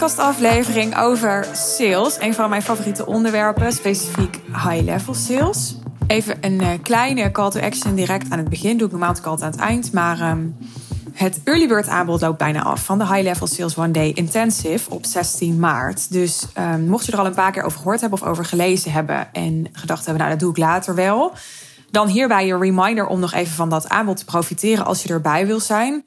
nieuwe podcastaflevering over sales. Een van mijn favoriete onderwerpen, specifiek high-level sales. Even een uh, kleine call to action direct aan het begin. Doe ik normaal altijd aan het eind. Maar um, het early bird aanbod loopt bijna af van de High Level Sales One Day Intensive op 16 maart. Dus um, mocht je er al een paar keer over gehoord hebben of over gelezen hebben en gedacht hebben, nou dat doe ik later wel. Dan hierbij je reminder om nog even van dat aanbod te profiteren als je erbij wil zijn.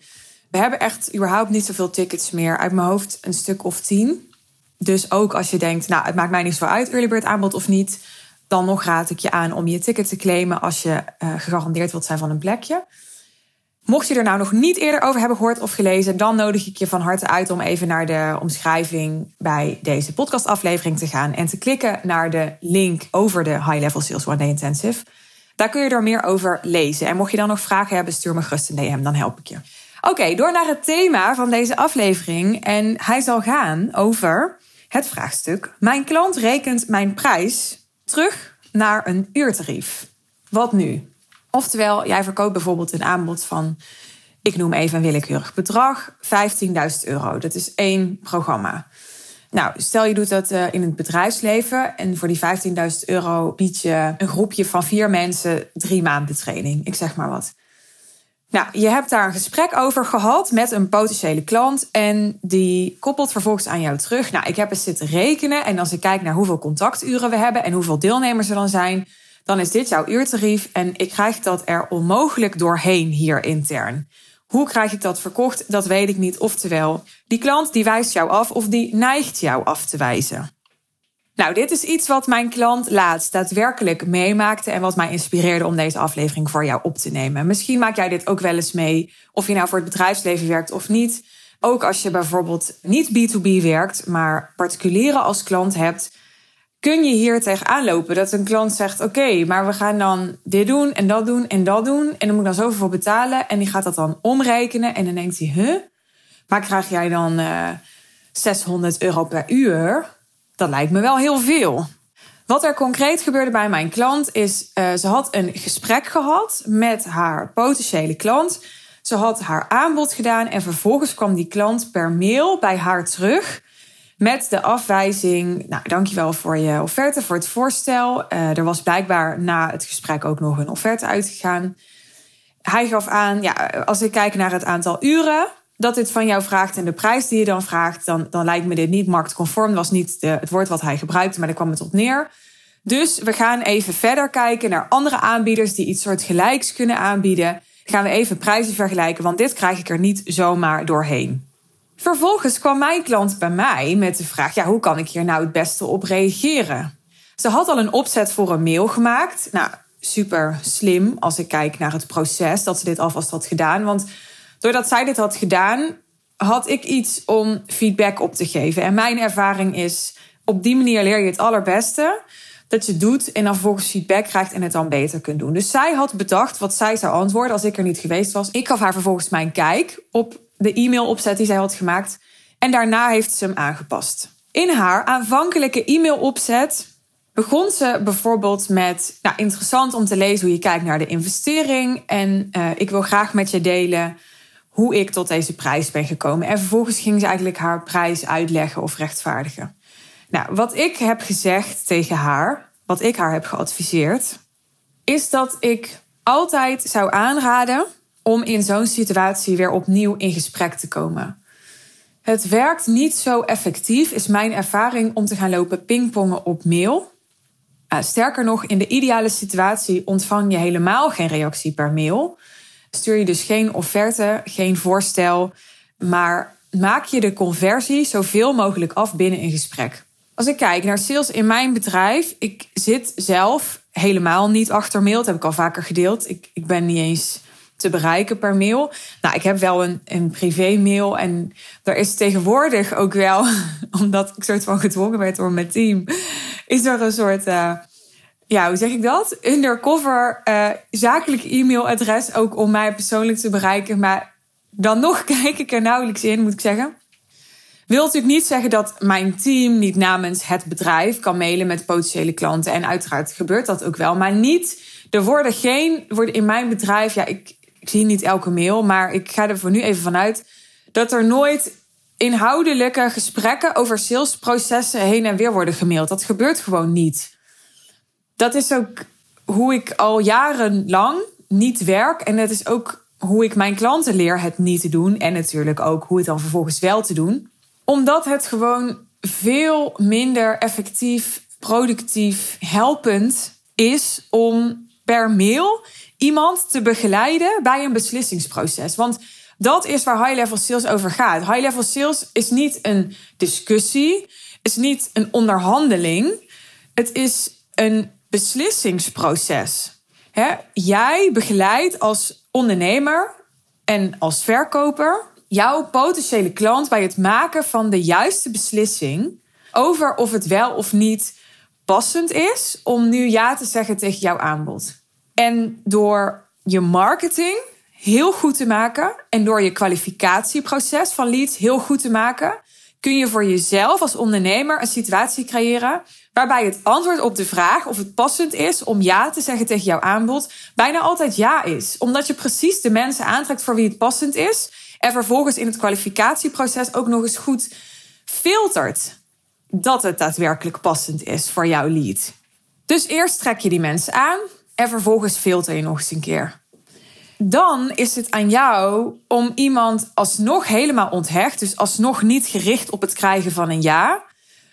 We hebben echt überhaupt niet zoveel tickets meer. Uit mijn hoofd een stuk of tien. Dus ook als je denkt, nou, het maakt mij niet zo uit, early bird aanbod of niet. Dan nog raad ik je aan om je ticket te claimen als je uh, gegarandeerd wilt zijn van een plekje. Mocht je er nou nog niet eerder over hebben gehoord of gelezen, dan nodig ik je van harte uit om even naar de omschrijving bij deze podcastaflevering te gaan en te klikken naar de link over de High Level Sales One Day Intensive. Daar kun je er meer over lezen. En mocht je dan nog vragen hebben, stuur me gerust een DM, dan help ik je. Oké, door naar het thema van deze aflevering. En hij zal gaan over het vraagstuk: Mijn klant rekent mijn prijs terug naar een uurtarief. Wat nu? Oftewel, jij verkoopt bijvoorbeeld een aanbod van, ik noem even een willekeurig bedrag, 15.000 euro. Dat is één programma. Nou, stel je doet dat uh, in het bedrijfsleven en voor die 15.000 euro bied je een groepje van vier mensen drie maanden training. Ik zeg maar wat. Nou, je hebt daar een gesprek over gehad met een potentiële klant en die koppelt vervolgens aan jou terug. Nou, ik heb eens zitten rekenen en als ik kijk naar hoeveel contacturen we hebben en hoeveel deelnemers er dan zijn, dan is dit jouw uurtarief en ik krijg dat er onmogelijk doorheen hier intern. Hoe krijg ik dat verkocht? Dat weet ik niet. Oftewel, die klant die wijst jou af of die neigt jou af te wijzen. Nou, dit is iets wat mijn klant laatst daadwerkelijk meemaakte en wat mij inspireerde om deze aflevering voor jou op te nemen. Misschien maak jij dit ook wel eens mee, of je nou voor het bedrijfsleven werkt of niet. Ook als je bijvoorbeeld niet B2B werkt, maar particulieren als klant hebt, kun je hier tegenaan lopen dat een klant zegt: Oké, maar we gaan dan dit doen en dat doen en dat doen. En dan moet ik dan zoveel voor betalen. En die gaat dat dan omrekenen. En dan denkt hij: Huh? Maar krijg jij dan uh, eh, 600 euro per uur? Dat lijkt me wel heel veel. Wat er concreet gebeurde bij mijn klant is: uh, ze had een gesprek gehad met haar potentiële klant. Ze had haar aanbod gedaan en vervolgens kwam die klant per mail bij haar terug met de afwijzing, nou dankjewel voor je offerte, voor het voorstel. Uh, er was blijkbaar na het gesprek ook nog een offerte uitgegaan. Hij gaf aan, ja, als ik kijk naar het aantal uren dat dit van jou vraagt en de prijs die je dan vraagt, dan, dan lijkt me dit niet marktconform. Was niet het woord wat hij gebruikte, maar daar kwam het op neer. Dus we gaan even verder kijken naar andere aanbieders die iets soort gelijks kunnen aanbieden. Gaan we even prijzen vergelijken, want dit krijg ik er niet zomaar doorheen. Vervolgens kwam mijn klant bij mij met de vraag: ja, hoe kan ik hier nou het beste op reageren? Ze had al een opzet voor een mail gemaakt. Nou, super slim als ik kijk naar het proces dat ze dit alvast had gedaan. Want doordat zij dit had gedaan, had ik iets om feedback op te geven. En mijn ervaring is: op die manier leer je het allerbeste. Dat je doet en dan vervolgens feedback krijgt en het dan beter kunt doen. Dus zij had bedacht wat zij zou antwoorden als ik er niet geweest was. Ik gaf haar vervolgens mijn kijk op de e-mailopzet die zij had gemaakt. En daarna heeft ze hem aangepast. In haar aanvankelijke e-mailopzet begon ze bijvoorbeeld met: nou, interessant om te lezen hoe je kijkt naar de investering. En uh, ik wil graag met je delen hoe ik tot deze prijs ben gekomen. En vervolgens ging ze eigenlijk haar prijs uitleggen of rechtvaardigen. Nou, wat ik heb gezegd tegen haar, wat ik haar heb geadviseerd, is dat ik altijd zou aanraden om in zo'n situatie weer opnieuw in gesprek te komen. Het werkt niet zo effectief, is mijn ervaring, om te gaan lopen pingpongen op mail. Uh, sterker nog, in de ideale situatie ontvang je helemaal geen reactie per mail. Stuur je dus geen offerte, geen voorstel, maar maak je de conversie zoveel mogelijk af binnen een gesprek. Als ik kijk naar sales in mijn bedrijf, ik zit zelf helemaal niet achter mail. Dat heb ik al vaker gedeeld. Ik, ik ben niet eens te bereiken per mail. Nou, ik heb wel een, een privé mail en er is tegenwoordig ook wel, omdat ik soort van gedwongen werd door mijn team, is er een soort, uh, ja, hoe zeg ik dat? Undercover uh, zakelijk e-mailadres ook om mij persoonlijk te bereiken. Maar dan nog kijk ik er nauwelijks in, moet ik zeggen. Wil natuurlijk niet zeggen dat mijn team niet namens het bedrijf kan mailen met potentiële klanten. En uiteraard gebeurt dat ook wel. Maar niet, er worden geen, worden in mijn bedrijf, ja, ik, ik zie niet elke mail, maar ik ga er voor nu even vanuit dat er nooit inhoudelijke gesprekken over salesprocessen heen en weer worden gemaild. Dat gebeurt gewoon niet. Dat is ook hoe ik al jarenlang niet werk. En dat is ook hoe ik mijn klanten leer het niet te doen. En natuurlijk ook hoe het dan vervolgens wel te doen. Omdat het gewoon veel minder effectief, productief, helpend is om per mail iemand te begeleiden bij een beslissingsproces. Want dat is waar high-level sales over gaat. High-level sales is niet een discussie, is niet een onderhandeling. Het is een beslissingsproces. Jij begeleidt als ondernemer en als verkoper jouw potentiële klant bij het maken van de juiste beslissing over of het wel of niet passend is om nu ja te zeggen tegen jouw aanbod. En door je marketing heel goed te maken en door je kwalificatieproces van leads heel goed te maken, kun je voor jezelf als ondernemer een situatie creëren waarbij het antwoord op de vraag of het passend is om ja te zeggen tegen jouw aanbod bijna altijd ja is. Omdat je precies de mensen aantrekt voor wie het passend is en vervolgens in het kwalificatieproces ook nog eens goed filtert dat het daadwerkelijk passend is voor jouw lead. Dus eerst trek je die mensen aan en vervolgens filter je nog eens een keer. Dan is het aan jou om iemand alsnog helemaal onthecht, dus alsnog niet gericht op het krijgen van een ja,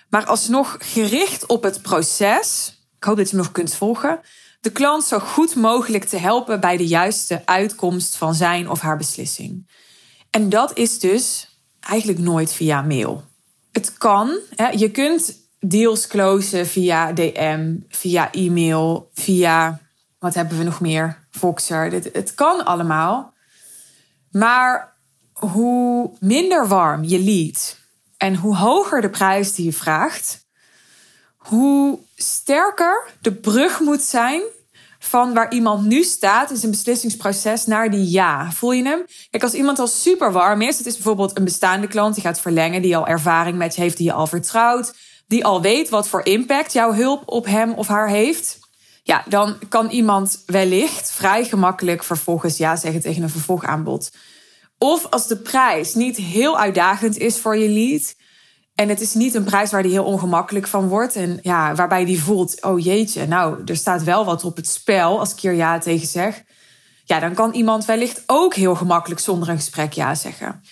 maar alsnog gericht op het proces. Ik hoop dat je nog kunt volgen. De klant zo goed mogelijk te helpen bij de juiste uitkomst van zijn of haar beslissing. En dat is dus eigenlijk nooit via mail. Het kan. Hè, je kunt deals closen via DM, via e-mail, via wat hebben we nog meer? Voxer. Het kan allemaal. Maar hoe minder warm je lead en hoe hoger de prijs die je vraagt, hoe sterker de brug moet zijn van waar iemand nu staat in zijn beslissingsproces naar die ja. Voel je hem? Kijk, als iemand al super warm is, het is bijvoorbeeld een bestaande klant die gaat verlengen, die al ervaring met je heeft, die je al vertrouwt, die al weet wat voor impact jouw hulp op hem of haar heeft. Ja, dan kan iemand wellicht vrij gemakkelijk vervolgens ja zeggen tegen een vervolgaanbod. Of als de prijs niet heel uitdagend is voor je lead. En het is niet een prijs waar die heel ongemakkelijk van wordt. En ja, waarbij die voelt, oh jeetje, nou, er staat wel wat op het spel als ik hier ja tegen zeg. Ja, dan kan iemand wellicht ook heel gemakkelijk zonder een gesprek ja zeggen.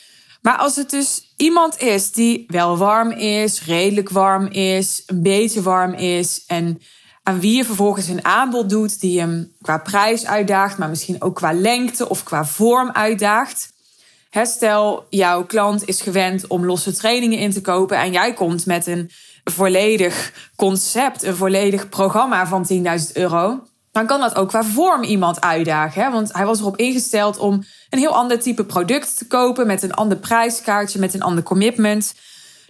Maar als het dus iemand is die wel warm is, redelijk warm is, een beetje warm is en aan wie je vervolgens een aanbod doet die hem qua prijs uitdaagt, maar misschien ook qua lengte of qua vorm uitdaagt. stel, jouw klant is gewend om losse trainingen in te kopen en jij komt met een volledig concept, een volledig programma van 10.000 euro. Dan kan dat ook qua vorm iemand uitdagen. Hè? Want hij was erop ingesteld om een heel ander type product te kopen met een ander prijskaartje, met een ander commitment.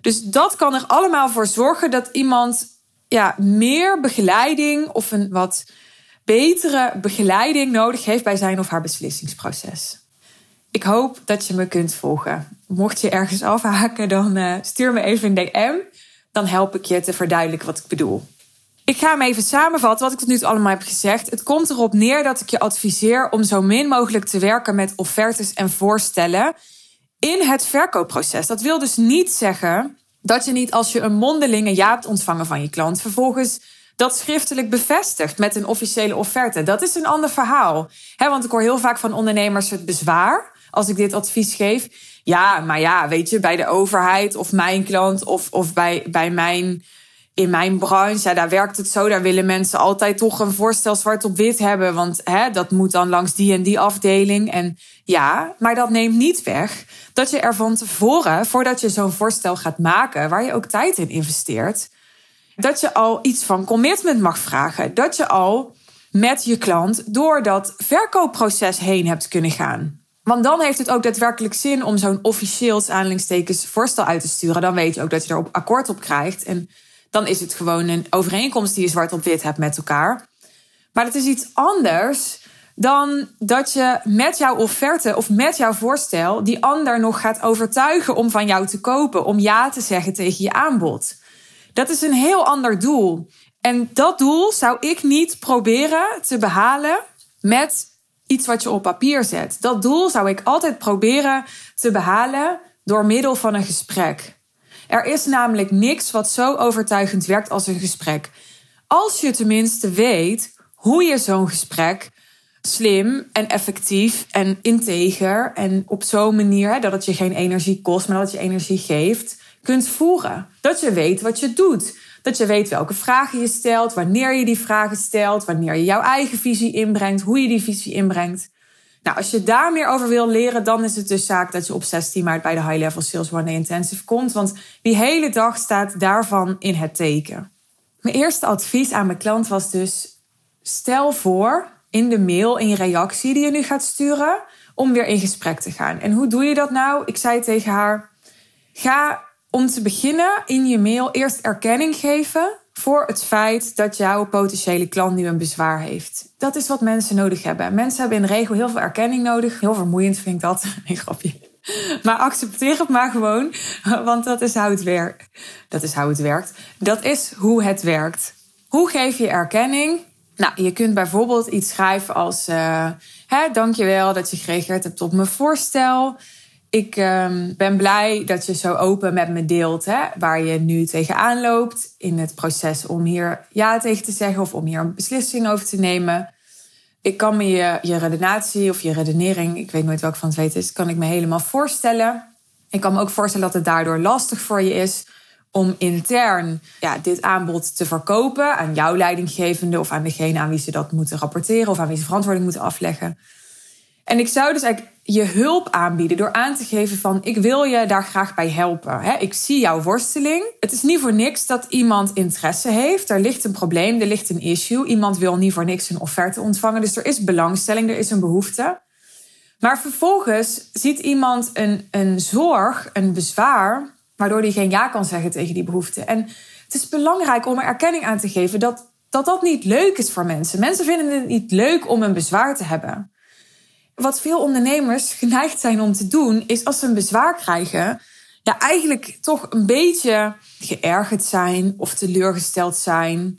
Dus dat kan er allemaal voor zorgen dat iemand ja, meer begeleiding of een wat betere begeleiding nodig heeft bij zijn of haar beslissingsproces. Ik hoop dat je me kunt volgen. Mocht je ergens afhaken, dan uh, stuur me even een DM. Dan help ik je te verduidelijken wat ik bedoel. Ik ga hem even samenvatten wat ik tot nu toe allemaal heb gezegd. Het komt erop neer dat ik je adviseer om zo min mogelijk te werken met offertes en voorstellen in het verkoopproces. Dat wil dus niet zeggen dat je niet als je een mondelinge ja hebt ontvangen van je klant, vervolgens dat schriftelijk bevestigt met een officiële offerte. Dat is een ander verhaal. want ik hoor heel vaak van ondernemers het bezwaar als ik dit advies geef. Ja, maar ja, weet je, bij de overheid of mijn klant of, of bij, bij mijn in mijn branche, ja, daar werkt het zo. Daar willen mensen altijd toch een voorstel zwart op wit hebben. Want hè, dat moet dan langs die en die afdeling. En ja, maar dat neemt niet weg dat je er van tevoren, voordat je zo'n voorstel gaat maken, waar je ook tijd in investeert, dat je al iets van commitment mag vragen. Dat je al met je klant door dat verkoopproces heen hebt kunnen gaan. Want dan heeft het ook daadwerkelijk zin om zo'n officieel aanhalingstekens voorstel uit te sturen. Dan weet je ook dat je er op akkoord op krijgt. En dan is het gewoon een overeenkomst die je zwart op wit hebt met elkaar. Maar het is iets anders dan dat je met jouw offerte of met jouw voorstel die ander nog gaat overtuigen om van jou te kopen, om ja te zeggen tegen je aanbod. Dat is een heel ander doel. En dat doel zou ik niet proberen te behalen met iets wat je op papier zet. Dat doel zou ik altijd proberen te behalen door middel van een gesprek. Er is namelijk niks wat zo overtuigend werkt als een gesprek. Als je tenminste weet hoe je zo'n gesprek slim en effectief en integer en op zo'n manier dat het je geen energie kost, maar dat het je energie geeft, kunt voeren. Dat je weet wat je doet. Dat je weet welke vragen je stelt, wanneer je die vragen stelt, wanneer je jouw eigen visie inbrengt, hoe je die visie inbrengt. Nou, als je daar meer over wil leren, dan is het dus zaak dat je op 16 maart bij de High Level Sales One Intensive komt. Want die hele dag staat daarvan in het teken. Mijn eerste advies aan mijn klant was dus: stel voor in de mail, in je reactie die je nu gaat sturen, om weer in gesprek te gaan. En hoe doe je dat nou? Ik zei tegen haar: ga om te beginnen in je mail eerst erkenning geven voor het feit dat jouw potentiële klant nu een bezwaar heeft. Dat is wat mensen nodig hebben. Mensen hebben in de regel heel veel erkenning nodig. Heel vermoeiend vind ik dat. Een grapje. Maar accepteer het maar gewoon, want dat is hoe het werkt. Dat is hoe het werkt. Dat is hoe het werkt. Hoe geef je erkenning? Nou, je kunt bijvoorbeeld iets schrijven als: uh, hè, Dankjewel dat je gereageerd hebt op mijn voorstel. Ik um, ben blij dat je zo open met me deelt hè, waar je nu tegenaan loopt in het proces om hier ja tegen te zeggen of om hier een beslissing over te nemen. Ik kan me je, je redenatie of je redenering, ik weet nooit welke van het weten is, kan ik me helemaal voorstellen. Ik kan me ook voorstellen dat het daardoor lastig voor je is om intern ja, dit aanbod te verkopen aan jouw leidinggevende of aan degene aan wie ze dat moeten rapporteren of aan wie ze verantwoording moeten afleggen. En ik zou dus eigenlijk je hulp aanbieden door aan te geven van ik wil je daar graag bij helpen. Ik zie jouw worsteling. Het is niet voor niks dat iemand interesse heeft. Er ligt een probleem, er ligt een issue. Iemand wil niet voor niks een offerte ontvangen. Dus er is belangstelling, er is een behoefte. Maar vervolgens ziet iemand een, een zorg, een bezwaar, waardoor hij geen ja kan zeggen tegen die behoefte. En het is belangrijk om er erkenning aan te geven dat dat, dat niet leuk is voor mensen. Mensen vinden het niet leuk om een bezwaar te hebben wat veel ondernemers geneigd zijn om te doen, is als ze een bezwaar krijgen, ja, eigenlijk toch een beetje geërgerd zijn of teleurgesteld zijn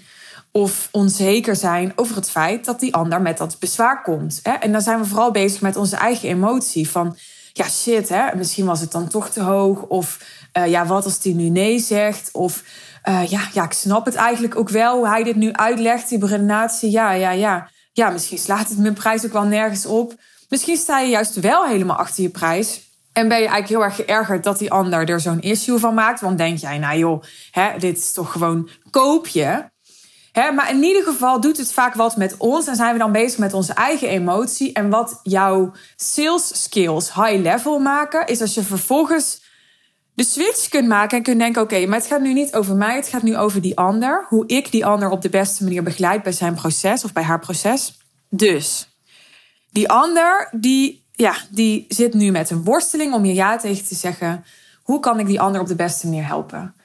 of onzeker zijn over het feit dat die ander met dat bezwaar komt. En dan zijn we vooral bezig met onze eigen emotie van, ja shit, hè, misschien was het dan toch te hoog of uh, ja, wat als die nu nee zegt of uh, ja, ja, ik snap het eigenlijk ook wel hoe hij dit nu uitlegt, die redenatie, ja, ja, ja. Ja, misschien slaat het mijn prijs ook wel nergens op. Misschien sta je juist wel helemaal achter je prijs. En ben je eigenlijk heel erg geërgerd dat die ander er zo'n issue van maakt. Want denk jij, nou joh, hè, dit is toch gewoon koopje. Hè, maar in ieder geval doet het vaak wat met ons. En zijn we dan bezig met onze eigen emotie. En wat jouw sales skills high level maken, is als je vervolgens de switch kunt maken en kunt denken: oké, maar het gaat nu niet over mij, het gaat nu over die ander. Hoe ik die ander op de beste manier begeleid bij zijn proces of bij haar proces. Dus die ander, die, ja, die zit nu met een worsteling om je ja tegen te zeggen. Hoe kan ik die ander op de beste manier helpen?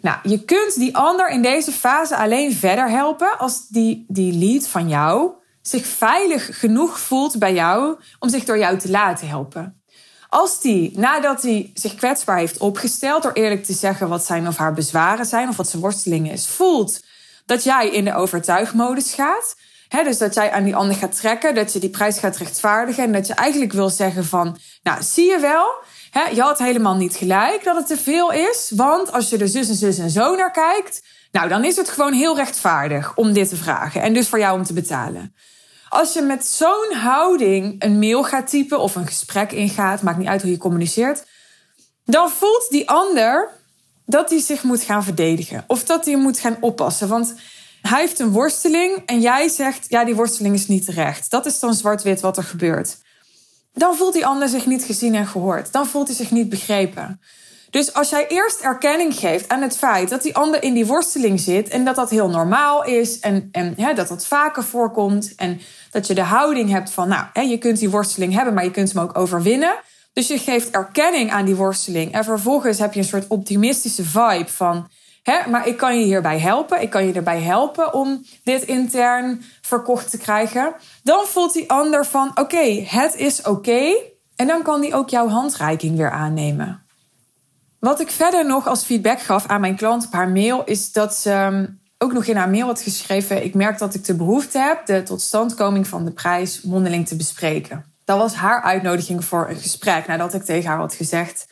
Nou, je kunt die ander in deze fase alleen verder helpen als die, die lead van jou zich veilig genoeg voelt bij jou om zich door jou te laten helpen. Als die, nadat hij zich kwetsbaar heeft opgesteld door eerlijk te zeggen wat zijn of haar bezwaren zijn of wat zijn worstelingen is, voelt dat jij in de overtuigmodus gaat, dus dat jij aan die ander gaat trekken, dat je die prijs gaat rechtvaardigen en dat je eigenlijk wil zeggen van, nou zie je wel, je had helemaal niet gelijk dat het te veel is, want als je er zus en zus en zo naar kijkt, nou dan is het gewoon heel rechtvaardig om dit te vragen en dus voor jou om te betalen. Als je met zo'n houding een mail gaat typen of een gesprek ingaat, maakt niet uit hoe je communiceert, dan voelt die ander dat hij zich moet gaan verdedigen of dat hij moet gaan oppassen. Want hij heeft een worsteling en jij zegt, ja, die worsteling is niet terecht. Dat is dan zwart-wit wat er gebeurt. Dan voelt die ander zich niet gezien en gehoord. Dan voelt hij zich niet begrepen. Dus als jij eerst erkenning geeft aan het feit dat die ander in die worsteling zit en dat dat heel normaal is en, en dat dat vaker voorkomt en dat je de houding hebt van, nou, hè, je kunt die worsteling hebben, maar je kunt hem ook overwinnen. Dus je geeft erkenning aan die worsteling en vervolgens heb je een soort optimistische vibe van, Hè, maar ik kan je hierbij helpen. Ik kan je erbij helpen om dit intern verkocht te krijgen. Dan voelt die ander van: oké, het is oké. En dan kan die ook jouw handreiking weer aannemen. Wat ik verder nog als feedback gaf aan mijn klant op haar mail, is dat ze ehm, ook nog in haar mail had geschreven: Ik merk dat ik de behoefte heb de totstandkoming van de prijs mondeling te bespreken. Dat was haar uitnodiging voor een gesprek nadat ik tegen haar had gezegd: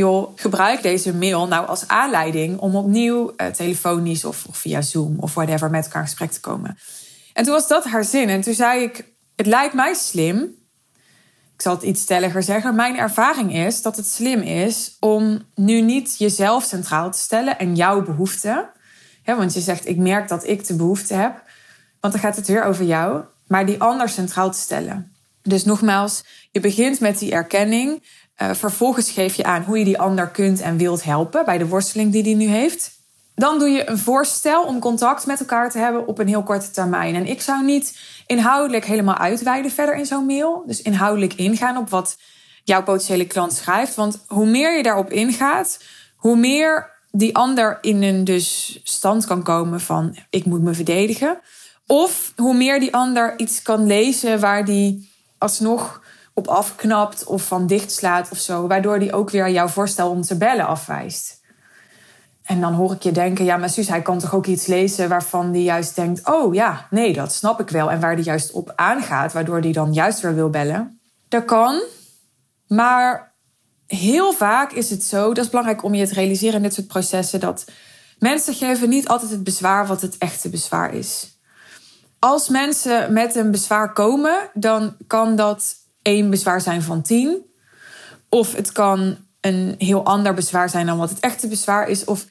joh, gebruik deze mail nou als aanleiding om opnieuw uh, telefonisch of, of, via Zoom of whatever met elkaar in gesprek te komen. En toen was dat haar zin. En toen zei ik: Het lijkt mij slim. Ik zal het iets stelliger zeggen. Mijn ervaring is dat het slim is om nu niet jezelf centraal te stellen en jouw behoeften. want je zegt: Ik merk dat ik de behoefte heb. Want dan gaat het weer over jou. Maar die ander centraal te stellen. Dus nogmaals, je begint met die erkenning. Uh, vervolgens geef je aan hoe je die ander kunt en wilt helpen bij de worsteling die die nu heeft. Dan doe je een voorstel om contact met elkaar te hebben op een heel korte termijn. En ik zou niet inhoudelijk helemaal uitweiden verder in zo'n mail. Dus inhoudelijk ingaan op wat jouw potentiële klant schrijft. Want hoe meer je daarop ingaat, hoe meer die ander in een dus stand kan komen van ik moet me verdedigen. Of hoe meer die ander iets kan lezen waar die alsnog op afknapt of van dichtslaat of zo. Waardoor die ook weer jouw voorstel om te bellen afwijst. En dan hoor ik je denken, ja, maar Suus, hij kan toch ook iets lezen waarvan die juist denkt, oh ja, nee, dat snap ik wel. En waar die juist op aangaat, waardoor die dan juist weer wil bellen. Dat kan, maar heel vaak is het zo, dat is belangrijk om je te realiseren in dit soort processen, dat mensen geven niet altijd het bezwaar wat het echte bezwaar is. Als mensen met een bezwaar komen, dan kan dat één bezwaar zijn van tien. Of het kan een heel ander bezwaar zijn dan wat het echte bezwaar is. Of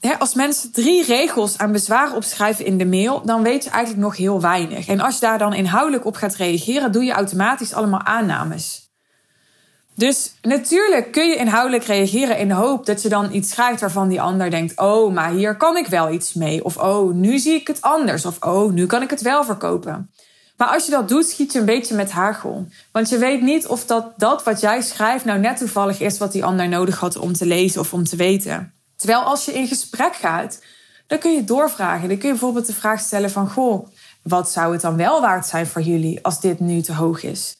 hè, als mensen drie regels aan bezwaren opschrijven in de mail, dan weet je eigenlijk nog heel weinig. En als je daar dan inhoudelijk op gaat reageren, doe je automatisch allemaal aannames. Dus natuurlijk kun je inhoudelijk reageren in de hoop dat je dan iets schrijft waarvan die ander denkt: Oh, maar hier kan ik wel iets mee. Of oh, nu zie ik het anders. Of oh, nu kan ik het wel verkopen. Maar als je dat doet, schiet je een beetje met hagel. Want je weet niet of dat, dat wat jij schrijft nou net toevallig is wat die ander nodig had om te lezen of om te weten. Terwijl als je in gesprek gaat, dan kun je doorvragen. Dan kun je bijvoorbeeld de vraag stellen van... Goh, wat zou het dan wel waard zijn voor jullie als dit nu te hoog is?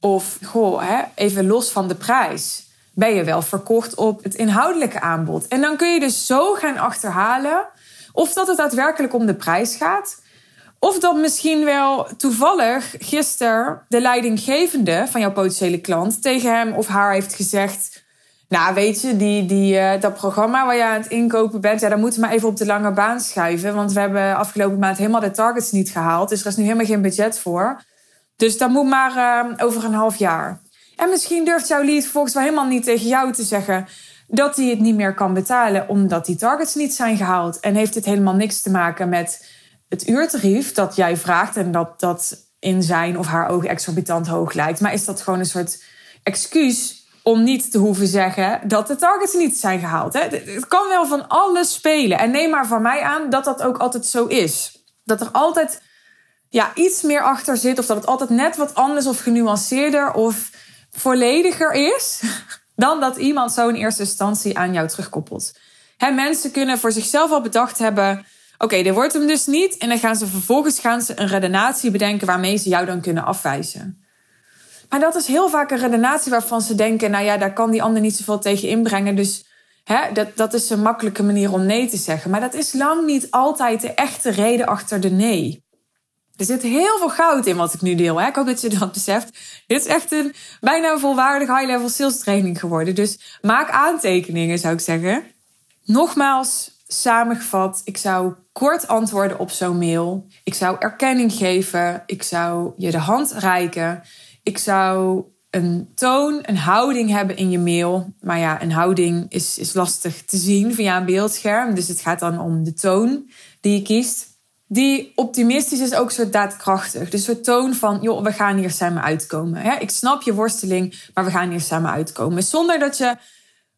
Of, goh, hè, even los van de prijs. Ben je wel verkocht op het inhoudelijke aanbod? En dan kun je dus zo gaan achterhalen of dat het daadwerkelijk om de prijs gaat of dat misschien wel toevallig gisteren de leidinggevende van jouw potentiële klant tegen hem of haar heeft gezegd. Nou, weet je, die, die, uh, dat programma waar je aan het inkopen bent, ja, dat moeten we maar even op de lange baan schuiven. Want we hebben afgelopen maand helemaal de targets niet gehaald. Dus er is nu helemaal geen budget voor. Dus dat moet maar uh, over een half jaar. En misschien durft jouw lead volgens wel helemaal niet tegen jou te zeggen dat hij het niet meer kan betalen omdat die targets niet zijn gehaald. En heeft dit helemaal niks te maken met het uurtarief dat jij vraagt en dat dat in zijn of haar ogen exorbitant hoog lijkt. Maar is dat gewoon een soort excuus om niet te hoeven zeggen dat de targets niet zijn gehaald? Hè? Het kan wel van alles spelen. En neem maar van mij aan dat dat ook altijd zo is. Dat er altijd ja, iets meer achter zit, of dat het altijd net wat anders of genuanceerder of vollediger is dan dat iemand zo in eerste instantie aan jou terugkoppelt. Hè, mensen kunnen voor zichzelf al bedacht hebben Oké, dit wordt hem dus niet. En dan gaan ze vervolgens gaan ze een redenatie bedenken waarmee ze jou dan kunnen afwijzen. Maar dat is heel vaak een redenatie waarvan ze denken: nou ja, daar kan die ander niet zoveel tegen inbrengen. Dus hè, dat, dat is een makkelijke manier om nee te zeggen. Maar dat is lang niet altijd de echte reden achter de nee. Er zit heel veel goud in wat ik nu deel. Hè? Ik hoop dat je dat beseft. Dit is echt een bijna volwaardig high-level sales training geworden. Dus maak aantekeningen, zou ik zeggen. Nogmaals, samengevat, ik zou kort antwoorden op zo'n mail. Ik zou erkenning geven. Ik zou je de hand reiken. Ik zou een toon, een houding hebben in je mail. Maar ja, een houding is, is lastig te zien via een beeldscherm. Dus het gaat dan om de toon die je kiest. Die optimistisch is ook soort daadkrachtig. Dus een toon van, joh, we gaan hier samen uitkomen. Ik snap je worsteling, maar we gaan hier samen uitkomen. Zonder dat je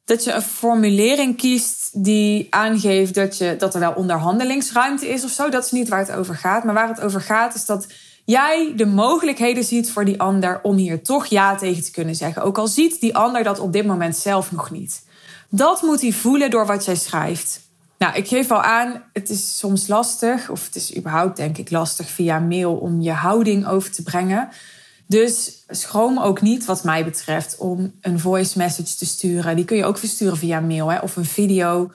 dat je een formulering kiest die aangeeft dat, je, dat er wel onderhandelingsruimte is of zo. Dat is niet waar het over gaat. Maar waar het over gaat is dat jij de mogelijkheden ziet voor die ander om hier toch ja tegen te kunnen zeggen. Ook al ziet die ander dat op dit moment zelf nog niet. Dat moet hij voelen door wat jij schrijft. Nou, ik geef al aan, het is soms lastig, of het is überhaupt denk ik lastig via mail om je houding over te brengen. Dus schroom ook niet, wat mij betreft, om een voice message te sturen. Die kun je ook versturen via mail hè, of een video.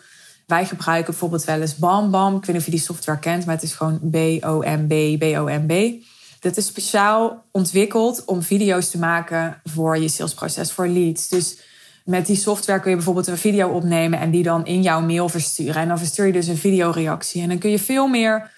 Wij gebruiken bijvoorbeeld wel eens BamBam. Ik weet niet of je die software kent, maar het is gewoon B-O-M-B, B-O-M-B. Dat is speciaal ontwikkeld om video's te maken voor je salesproces, voor leads. Dus Met die software kun je bijvoorbeeld een video opnemen en die dan in jouw mail versturen. En dan verstuur je dus een videoreactie. En dan kun je veel meer,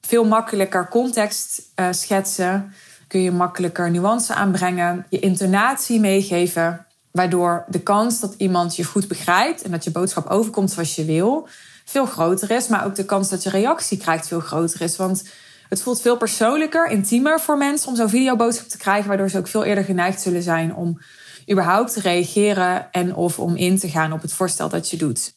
veel makkelijker context uh, schetsen. Kun je makkelijker nuance aanbrengen, je intonatie meegeven. Waardoor de kans dat iemand je goed begrijpt en dat je boodschap overkomt zoals je wil, veel groter is. Maar ook de kans dat je reactie krijgt veel groter is. Want het voelt veel persoonlijker, intiemer voor mensen om zo'n videoboodschap te krijgen, waardoor ze ook veel eerder geneigd zullen zijn om überhaupt te reageren en of om in te gaan op het voorstel dat je doet.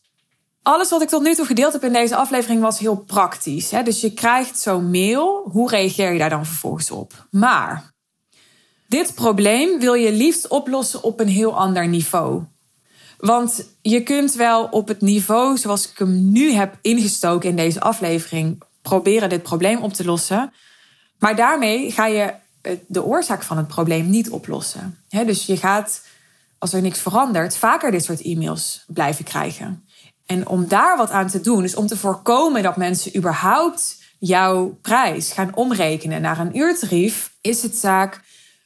Alles wat ik tot nu toe gedeeld heb in deze aflevering was heel praktisch. Hè? Dus je krijgt zo'n mail. Hoe reageer je daar dan vervolgens op? Maar dit probleem wil je liefst oplossen op een heel ander niveau. Want je kunt wel op het niveau zoals ik hem nu heb ingestoken in deze aflevering proberen dit probleem op te lossen. Maar daarmee ga je de oorzaak van het probleem niet oplossen. dus je gaat, als er niks verandert, vaker dit soort e-mails blijven krijgen. En om daar wat aan te doen, dus om te voorkomen dat mensen überhaupt jouw prijs gaan omrekenen naar een uurtarief, is het zaak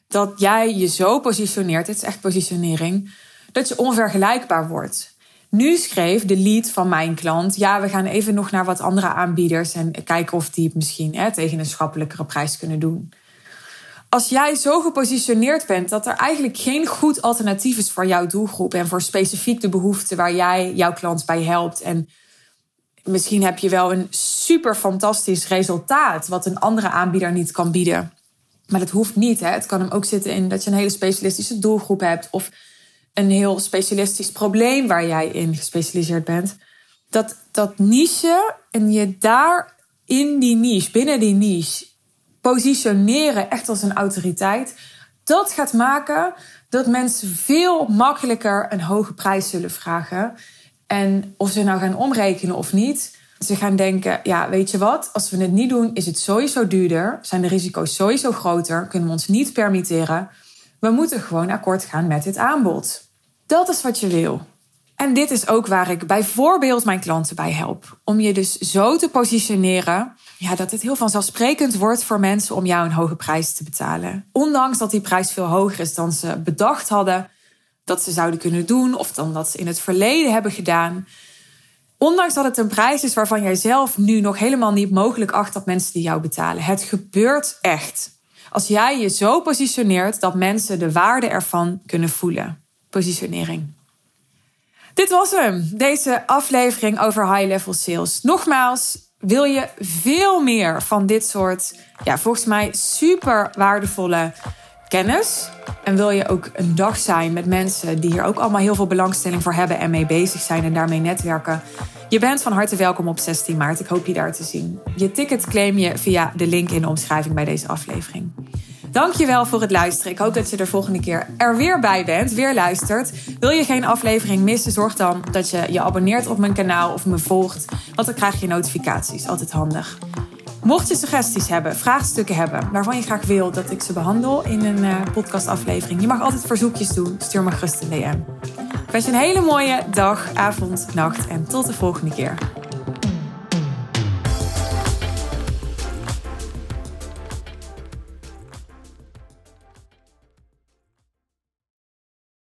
dat jij je zo positioneert, het is echt positionering, dat je onvergelijkbaar wordt. Nu schreef de lead van mijn klant: ja, we gaan even nog naar wat andere aanbieders en kijken of die het misschien hè, tegen een schappelijkere prijs kunnen doen. Als jij zo gepositioneerd bent dat er eigenlijk geen goed alternatief is voor jouw doelgroep en voor specifiek de behoeften waar jij jouw klant bij helpt. En misschien heb je wel een super fantastisch resultaat wat een andere aanbieder niet kan bieden. Maar dat hoeft niet. Hè? Het kan hem ook zitten in dat je een hele specialistische doelgroep hebt of een heel specialistisch probleem waar jij in gespecialiseerd bent. Dat, dat niche en je daar in die niche, binnen die niche, positioneren echt als een autoriteit. Dat gaat maken dat mensen veel makkelijker een hoge prijs zullen vragen. En of ze nou gaan omrekenen of niet, ze gaan denken: ja, weet je wat, als we het niet doen, is het sowieso duurder, zijn de risico's sowieso groter, kunnen we ons niet permitteren. We moeten gewoon akkoord gaan met dit aanbod. Dat is wat je wil. En dit is ook waar ik bijvoorbeeld mijn klanten bij help. Om je dus zo te positioneren ja, dat het heel vanzelfsprekend wordt voor mensen om jou een hoge prijs te betalen. Ondanks dat die prijs veel hoger is dan ze bedacht hadden dat ze zouden kunnen doen of dan dat ze in het verleden hebben gedaan. Ondanks dat het een prijs is waarvan jij zelf nu nog helemaal niet mogelijk acht dat mensen die jou betalen. Het gebeurt echt. Als jij je zo positioneert dat mensen de waarde ervan kunnen voelen positionering. Dit was hem, deze aflevering over high-level sales. Nogmaals, wil je veel meer van dit soort, ja, volgens mij super waardevolle kennis? En wil je ook een dag zijn met mensen die hier ook allemaal heel veel belangstelling voor hebben en mee bezig zijn en daarmee netwerken? Je bent van harte welkom op 16 maart. Ik hoop je daar te zien. Je ticket claim je via de link in de omschrijving bij deze aflevering. Dankjewel voor het luisteren. Ik hoop dat je er volgende keer er weer bij bent, weer luistert. Wil je geen aflevering missen, zorg dan dat je je abonneert op mijn kanaal of me volgt. Want dan krijg je notificaties. Altijd handig. Mocht je suggesties hebben, vraagstukken hebben waarvan je graag wil dat ik ze behandel in een uh, podcastaflevering, je mag altijd verzoekjes doen. Stuur me gerust een DM. Ik wens je een hele mooie dag, avond, nacht en tot de volgende keer.